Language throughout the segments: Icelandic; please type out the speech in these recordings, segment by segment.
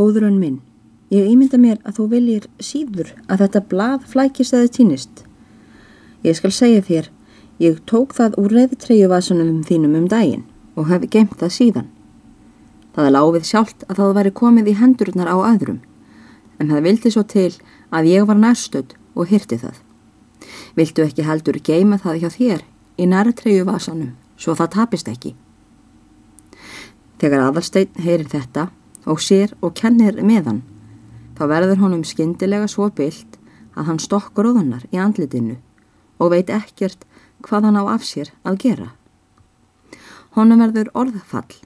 Góðurinn minn, ég ímynda mér að þú viljir síður að þetta blað flækist eða týnist. Ég skal segja þér, ég tók það úr reyðtreyjuvasunum þínum um daginn og hefi geimt það síðan. Það er láfið sjálft að það væri komið í hendurnar á öðrum, en það vildi svo til að ég var nærstödd og hyrti það. Viltu ekki heldur geima það hjá þér í nærtreyjuvasanum svo það tapist ekki? Þegar aðalsteinn heyrir þetta og sér og kennir með hann, þá verður honum skindilega svo byllt að hann stokkur óðunar í andlitinu og veit ekkert hvað hann á af sér að gera. Honum verður orðfall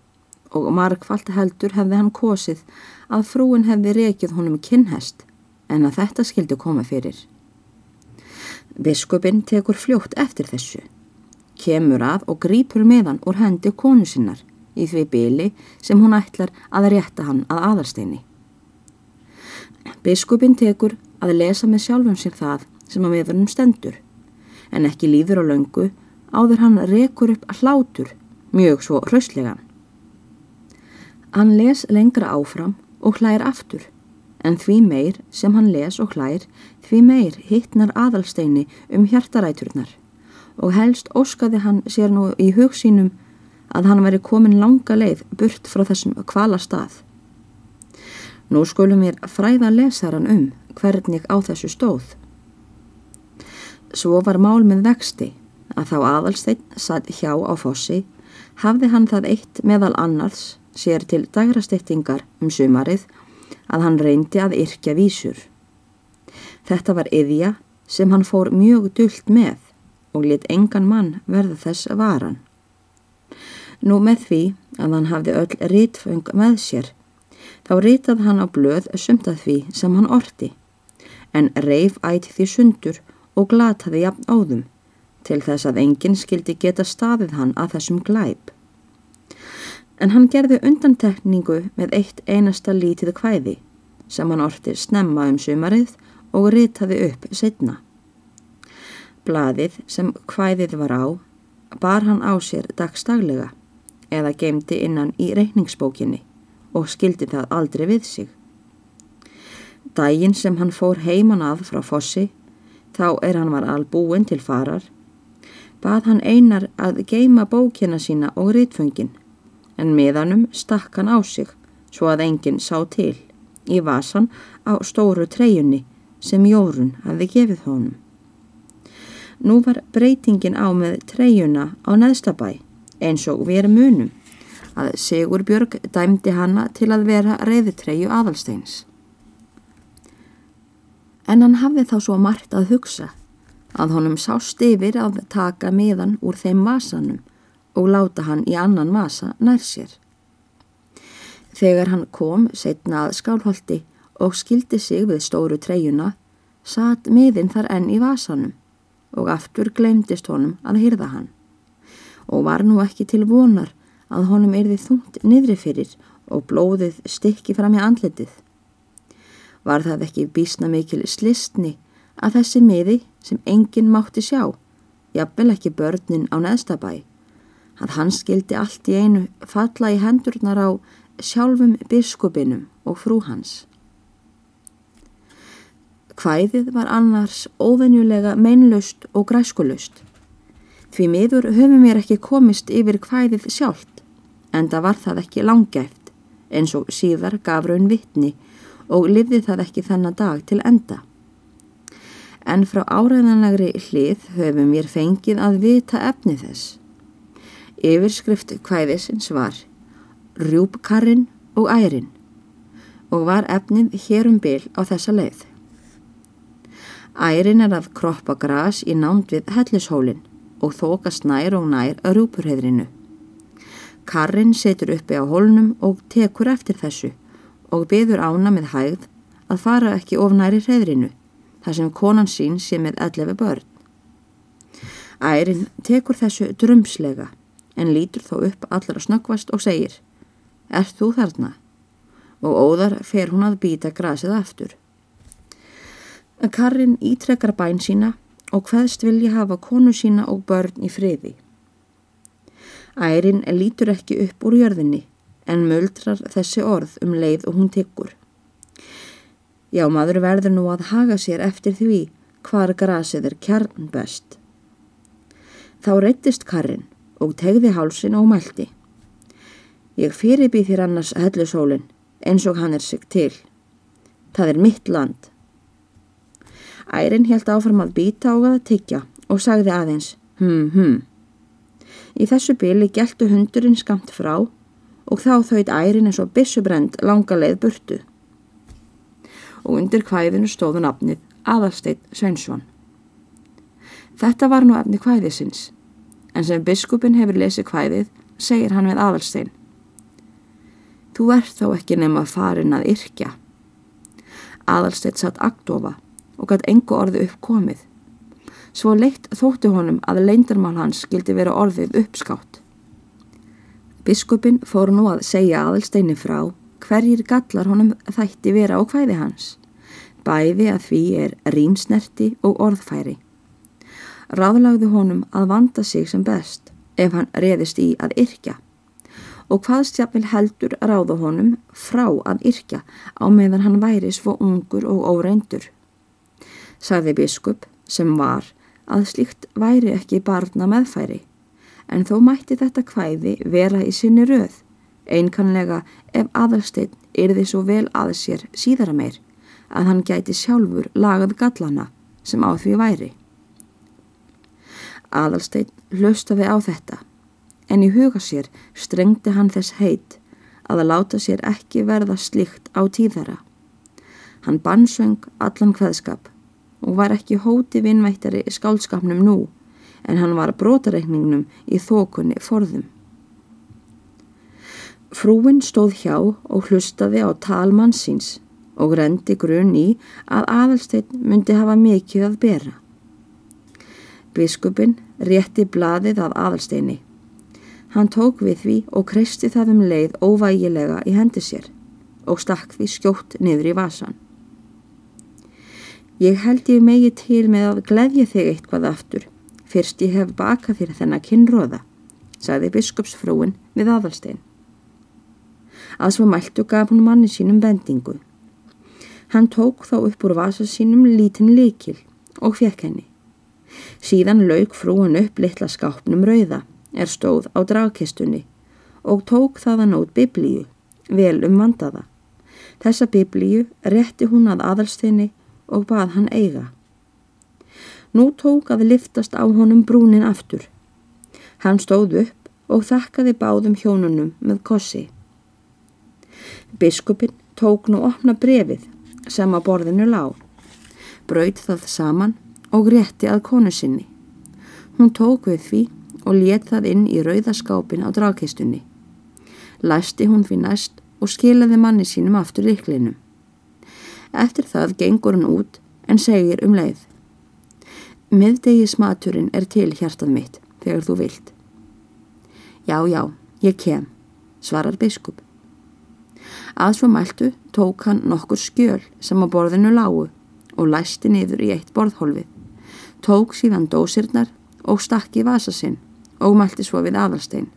og margfalt heldur hefði hann kosið að frúin hefði rekið honum kinnhest en að þetta skildi koma fyrir. Biskupin tekur fljótt eftir þessu, kemur að og grýpur meðan úr hendi konu sinnar í því byli sem hún ætlar að rétta hann að aðarsteini. Biskupin tekur að lesa með sjálfum sér það sem að meðurnum stendur, en ekki líður á löngu áður hann rekur upp hlátur mjög svo hraustlegan. Hann les lengra áfram og hlægir aftur, en því meir sem hann les og hlægir, því meir hittnar aðalsteini um hjartaræturnar og helst óskaði hann sér nú í hugsínum að hann veri komin langa leið burt frá þessum kvala stað. Nú skulum við fræða lesaran um hvernig á þessu stóð. Svo var mál með vexti að þá aðalsteinn satt hjá á fossi hafði hann það eitt meðal annars sér til dagrasteyttingar um sumarið að hann reyndi að yrkja vísur. Þetta var yðja sem hann fór mjög dullt með og lit engan mann verða þess varan. Nú með því að hann hafði öll rítföng með sér, þá rítað hann á blöð sumt að því sem hann orti, en reif ætt því sundur og glataði jafn áðum, til þess að enginn skildi geta staðið hann að þessum glæp. En hann gerði undantekningu með eitt einasta lítið kvæði, sem hann orti snemma um sumarið og rítaði upp setna. Blaðið sem kvæðið var á, bar hann á sér dagstaglega eða geimdi innan í reikningsbókinni og skildi það aldrei við sig. Dægin sem hann fór heiman að frá fossi, þá er hann var albúin til farar, bað hann einar að geima bókina sína og rítföngin, en meðanum stakk hann á sig svo að enginn sá til, í vasan á stóru treyjunni sem Jórun hafi gefið honum. Nú var breytingin á með treyjuna á neðstabæ eins og við erum munum að Sigurbjörg dæmdi hanna til að vera reyðutreyju aðalsteins. En hann hafði þá svo margt að hugsa að honum sást yfir að taka miðan úr þeim masanum og láta hann í annan masa nær sér. Þegar hann kom setna að skálholti og skildi sig við stóru treyjuna, satt miðin þar enn í vasanum og aftur glemdist honum að hyrða hann og var nú ekki til vonar að honum erði þungt niðri fyrir og blóðið stykki fram í andletið. Var það ekki bísna mikil slistni að þessi miði sem enginn mátti sjá, jafnvel ekki börnin á neðstabæ, að hann skildi allt í einu falla í hendurnar á sjálfum biskupinum og frú hans. Hvæðið var annars óvenjulega meinlaust og græskulust. Því miður höfum mér ekki komist yfir hvæðið sjálft, en það var það ekki langgæft, eins og síðar gaf raun vittni og lifði það ekki þennan dag til enda. En frá áræðanlegri hlið höfum mér fengið að vita efni þess. Yfirskrift hvæðisins var Rjúbkarrin og ærin og var efnið hérum bil á þessa leið. Ærin er að kroppa gras í námt við hellishólinn og þókast nær og nær að rúpurheðrinu. Karrin setur uppi á holnum og tekur eftir þessu og byður ána með hægð að fara ekki of næri hreðrinu þar sem konan sín sé með ellefi börn. Ærin tekur þessu drömslega en lítur þó upp allar að snöggvast og segir Er þú þarna? Og óðar fer hún að býta grasið aftur. Karrin ítrekkar bæn sína og hvaðst vilja hafa konu sína og börn í friði. Ærin lítur ekki upp úr jörðinni en muldrar þessi orð um leið og hún tyggur. Já, maður verður nú að haga sér eftir því hvar grasið er kjarn best. Þá reyttist karrin og tegði hálsin og mælti. Ég fyrirbýð þér annars hellusólinn eins og hann er sig til. Það er mitt land. Ærin held áfram að býta og að tyggja og sagði aðeins, hm, hm. Í þessu byli gæltu hundurinn skamt frá og þá þauðt ærin eins og bissubrend langa leið burtu. Og undir hvæðinu stóðu nafnið Aðalsteit Sveinsson. Þetta var nú efni hvæðisins, en sem biskupin hefur lesið hvæðið, segir hann við Aðalstein. Þú ert þá ekki nema farin að yrkja. Aðalsteit satt aktofa og gætt engu orði uppkomið. Svo leitt þótti honum að leindarmál hans skildi vera orðið uppskátt. Biskupin fór nú að segja aðalsteini frá hverjir gallar honum þætti vera á hvæði hans. Bæði að því er rínsnerti og orðfæri. Ráðlagði honum að vanda sig sem best ef hann reðist í að yrkja og hvaðstjafil heldur ráða honum frá að yrkja á meðan hann væri svo ungur og óreindur. Sagði biskup sem var að slíkt væri ekki barna meðfæri, en þó mætti þetta kvæði vera í sinni röð, einkanlega ef aðalsteinn yrði svo vel að sér síðara meir að hann gæti sjálfur lagað gallana sem á því væri. Aðalsteinn hlustaði á þetta, en í huga sér strengti hann þess heit að að láta sér ekki verða slikt á tíðara. Hann bannsöng allan hvaðskap og var ekki hóti vinnvættari í skálskapnum nú en hann var brotareikningnum í þokunni forðum. Frúin stóð hjá og hlustaði á talmann síns og rendi grunn í að aðalsteinn myndi hafa mikið að bera. Biskupin rétti blaðið af aðalsteini. Hann tók við því og kreisti það um leið óvægilega í hendi sér og stakk því skjótt niður í vasan. Ég held ég megi til með að gleðja þig eitthvað aftur, fyrst ég hef bakað þér þennan kinnróða, sagði biskupsfrúin við aðalstein. Að svo mæltu gaf hún manni sínum bendingu. Hann tók þá upp úr vasa sínum lítinn likil og fekk henni. Síðan lauk frúin upp litla skápnum rauða, er stóð á dragkistunni og tók þaðan út biblíu, vel um vandaða. Þessa biblíu rétti hún að aðalsteinni og bað hann eiga. Nú tók að liftast á honum brúnin aftur. Hann stóð upp og þakkaði báðum hjónunum með kossi. Biskupin tók nú opna brefið sem að borðinu lág, braut það saman og rétti að konu sinni. Hún tók við því og let það inn í rauðaskápin á dragkistunni. Læsti hún fyrir næst og skilaði manni sínum aftur liklinum. Eftir það gengur hann út en segir um leið. Miðdegi smaturinn er til hjartað mitt þegar þú vilt. Já, já, ég kem, svarar biskup. Að svo mæltu tók hann nokkur skjöl sem á borðinu lágu og læsti niður í eitt borðhólfið. Tók síðan dósirnar og stakki vasa sinn og mælti svo við aðalstein.